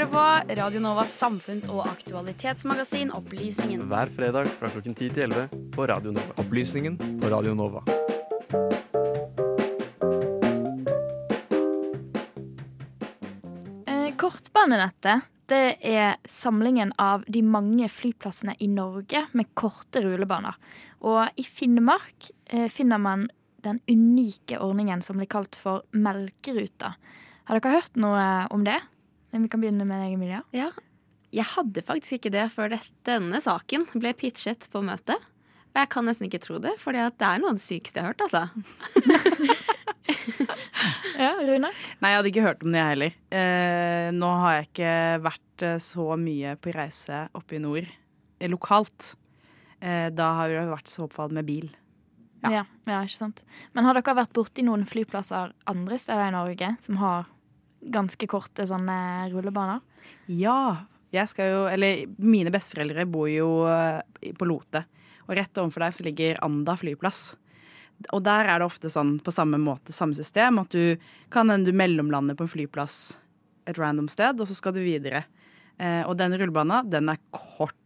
hører på Radio Novas samfunns- og aktualitetsmagasin Opplysningen. Hver fredag fra klokken 10 til 11 på Radio Nova. Opplysningen på Radio Nova. Eh, Kortbanenettet det er samlingen av de mange flyplassene i Norge med korte rullebaner. Og i Finnmark eh, finner man den unike ordningen som blir kalt for Melkeruta. Har dere hørt noe om det? Vi kan begynne med deg, Emilia. Ja. Jeg hadde faktisk ikke det før det, denne saken ble pitchet på møtet. Og jeg kan nesten ikke tro det, for det er noe av det sykeste jeg har hørt, altså. Ja, Rune? Nei, jeg hadde ikke hørt om det, jeg heller. Eh, nå har jeg ikke vært eh, så mye på reise oppe i nord eh, lokalt. Eh, da har vi vært så opptatt med bil. Ja. Ja. ja, ikke sant. Men har dere vært borti noen flyplasser andre steder i Norge som har ganske korte sånne rullebaner? Ja. Jeg skal jo Eller mine besteforeldre bor jo eh, på Lote. Og rett overfor der så ligger Anda flyplass. Og der er det ofte sånn på samme måte, samme system, at du kan hende du på en flyplass et random sted, og så skal du videre. Eh, og den rullebana, den er kort.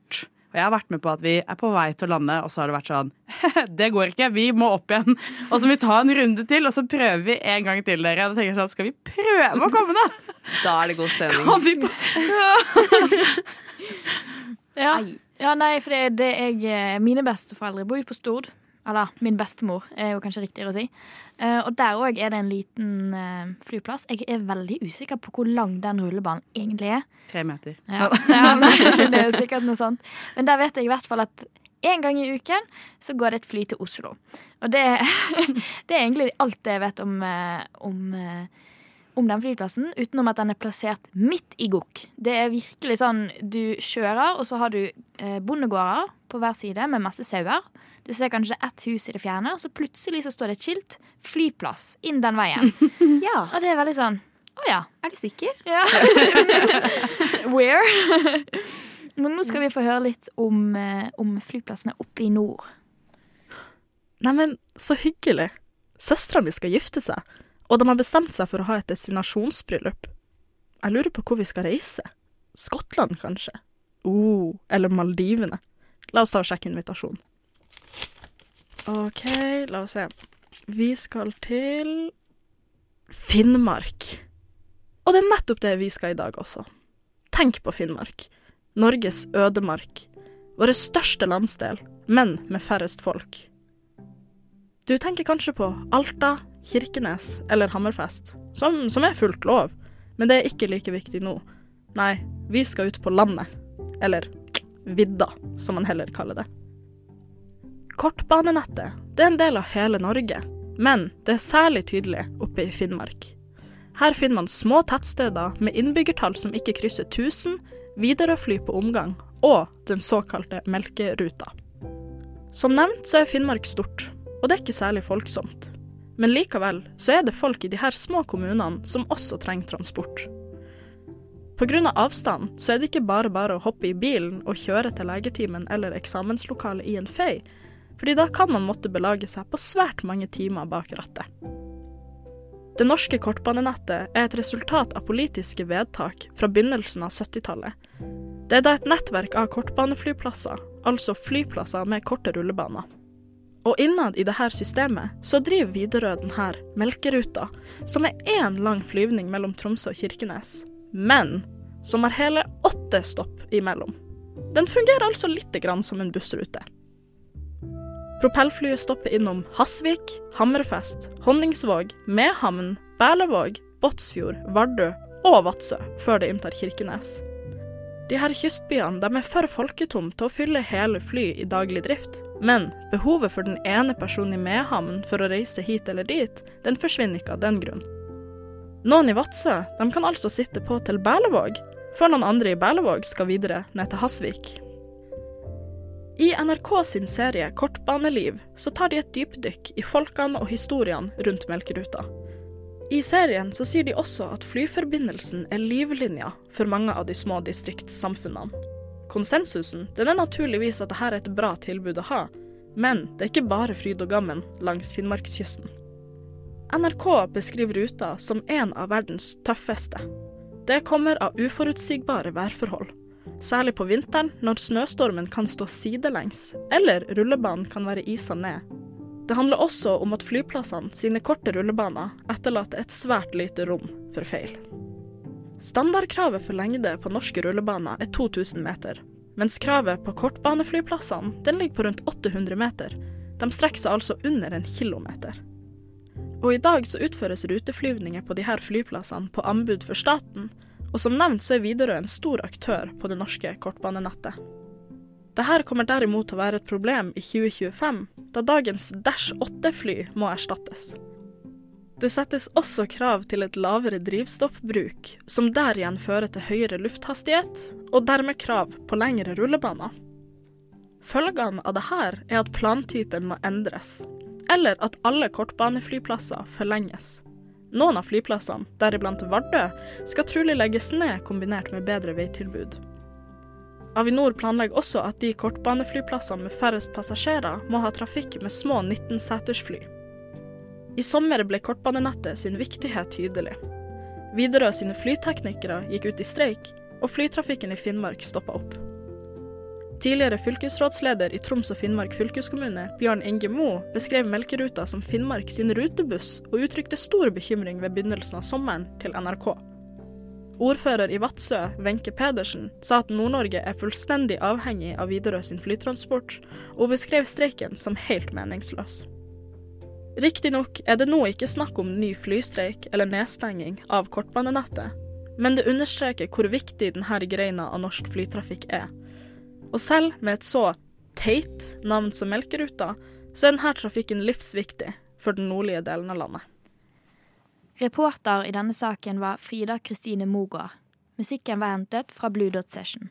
Og jeg har vært med på at vi er på vei til å lande, og så har det vært sånn Det går ikke, vi må opp igjen. Og så må vi ta en runde til, og så prøver vi en gang til, dere. Og Da tenker jeg sånn, skal vi prøve å komme, da? Da er det god stemning. Kan vi på Ja, ja nei, for det, det jeg eh, Mine besteforeldre bor jo på Stord. Eller min bestemor, er jo kanskje riktigere å si. Eh, og der òg er det en liten eh, flyplass. Jeg er veldig usikker på hvor lang den rullebanen egentlig er. Tre meter. Ja, det er sikkert noe sånt. Men der vet jeg i hvert fall at en gang i uken så går det et fly til Oslo. Og det, det er egentlig alt jeg vet om, eh, om, om den flyplassen, utenom at den er plassert midt i Gokk. Det er virkelig sånn du kjører, og så har du bondegårder på hver side med masse sauer. Du ser kanskje ett hus i det fjerne, og så plutselig så står det et skilt 'Flyplass' inn den veien. Ja, Og det er veldig sånn Å ja. er du sikker? Ja. Where? Men nå skal vi få høre litt om, eh, om flyplassene oppe i nord. Neimen, så hyggelig. Søstera mi skal gifte seg, og de har bestemt seg for å ha et destinasjonsbryllup. Jeg lurer på hvor vi skal reise. Skottland, kanskje? Oh, eller Maldivene. La oss ta og sjekke invitasjonen. OK, la oss se. Vi skal til Finnmark. Og det er nettopp det vi skal i dag også. Tenk på Finnmark. Norges ødemark. Vår største landsdel, men med færrest folk. Du tenker kanskje på Alta, Kirkenes eller Hammerfest, som, som er fullt lov, men det er ikke like viktig nå. Nei, vi skal ut på landet. Eller vidda, som man heller kaller det. Kortbanenettet det er en del av hele Norge, men det er særlig tydelig oppe i Finnmark. Her finner man små tettsteder med innbyggertall som ikke krysser 1000, Widerøe-fly på omgang og den såkalte Melkeruta. Som nevnt så er Finnmark stort, og det er ikke særlig folksomt. Men likevel så er det folk i de her små kommunene som også trenger transport. Pga. avstand så er det ikke bare bare å hoppe i bilen og kjøre til legetimen eller eksamenslokalet i en fei, fordi da kan man måtte belage seg på svært mange timer bak rattet. Det norske kortbanenettet er et resultat av politiske vedtak fra begynnelsen av 70-tallet. Det er da et nettverk av kortbaneflyplasser, altså flyplasser med korte rullebaner. Og innad i dette systemet så driver Widerøe denne Melkeruta, som er én lang flyvning mellom Tromsø og Kirkenes, men som har hele åtte stopp imellom. Den fungerer altså lite grann som en bussrute. Propellflyet stopper innom Hasvik, Hammerfest, Honningsvåg, Mehamn, Berlevåg, Båtsfjord, Vardø og Vadsø før det inntar Kirkenes. De her kystbyene de er for folketomme til å fylle hele fly i daglig drift, men behovet for den ene personen i Mehamn for å reise hit eller dit, den forsvinner ikke av den grunn. Noen i Vadsø kan altså sitte på til Berlevåg, før noen andre i Berlevåg skal videre ned til Hasvik. I NRK sin serie Kortbaneliv så tar de et dypdykk i folkene og historiene rundt Melkeruta. I serien så sier de også at flyforbindelsen er livlinja for mange av de små distriktssamfunnene. Konsensusen den er naturligvis at dette er et bra tilbud å ha, men det er ikke bare fryd og gammen langs Finnmarkskysten. NRK beskriver ruta som en av verdens tøffeste. Det kommer av uforutsigbare værforhold. Særlig på vinteren, når snøstormen kan stå sidelengs, eller rullebanen kan være isa ned. Det handler også om at flyplassene sine korte rullebaner etterlater et svært lite rom for feil. Standardkravet for lengde på norske rullebaner er 2000 meter, mens kravet på kortbaneflyplassene ligger på rundt 800 meter. De strekker seg altså under en kilometer. Og i dag så utføres ruteflyvninger på disse flyplassene på anbud for staten, og som nevnt så er Widerøe en stor aktør på det norske kortbanenettet. Dette kommer derimot til å være et problem i 2025, da dagens Dash 8-fly må erstattes. Det settes også krav til et lavere drivstoffbruk, som der igjen fører til høyere lufthastighet, og dermed krav på lengre rullebaner. Følgene av dette er at plantypen må endres, eller at alle kortbaneflyplasser forlenges. Noen av flyplassene, deriblant Vardø, skal trolig legges ned kombinert med bedre veitilbud. Avinor planlegger også at de kortbaneflyplassene med færrest passasjerer må ha trafikk med små 19-setersfly. I sommer ble kortbanenettet sin viktighet tydelig. Widerøe sine flyteknikere gikk ut i streik, og flytrafikken i Finnmark stoppa opp. Tidligere fylkesrådsleder i Troms og Finnmark fylkeskommune, Bjørn Inge Mo, beskrev Melkeruta som Finnmark sin rutebuss, og uttrykte stor bekymring ved begynnelsen av sommeren til NRK. Ordfører i Vadsø, Wenche Pedersen, sa at Nord-Norge er fullstendig avhengig av Widerøe sin flytransport, og beskrev streiken som helt meningsløs. Riktignok er det nå ikke snakk om ny flystreik eller nedstenging av kortbanenettet, men det understreker hvor viktig denne greina av norsk flytrafikk er. Og selv med et så teit navn som Melkeruta, så er denne trafikken livsviktig for den nordlige delen av landet. Reporter i denne saken var Frida Kristine Mogård. Musikken var hentet fra Blue Dot Session.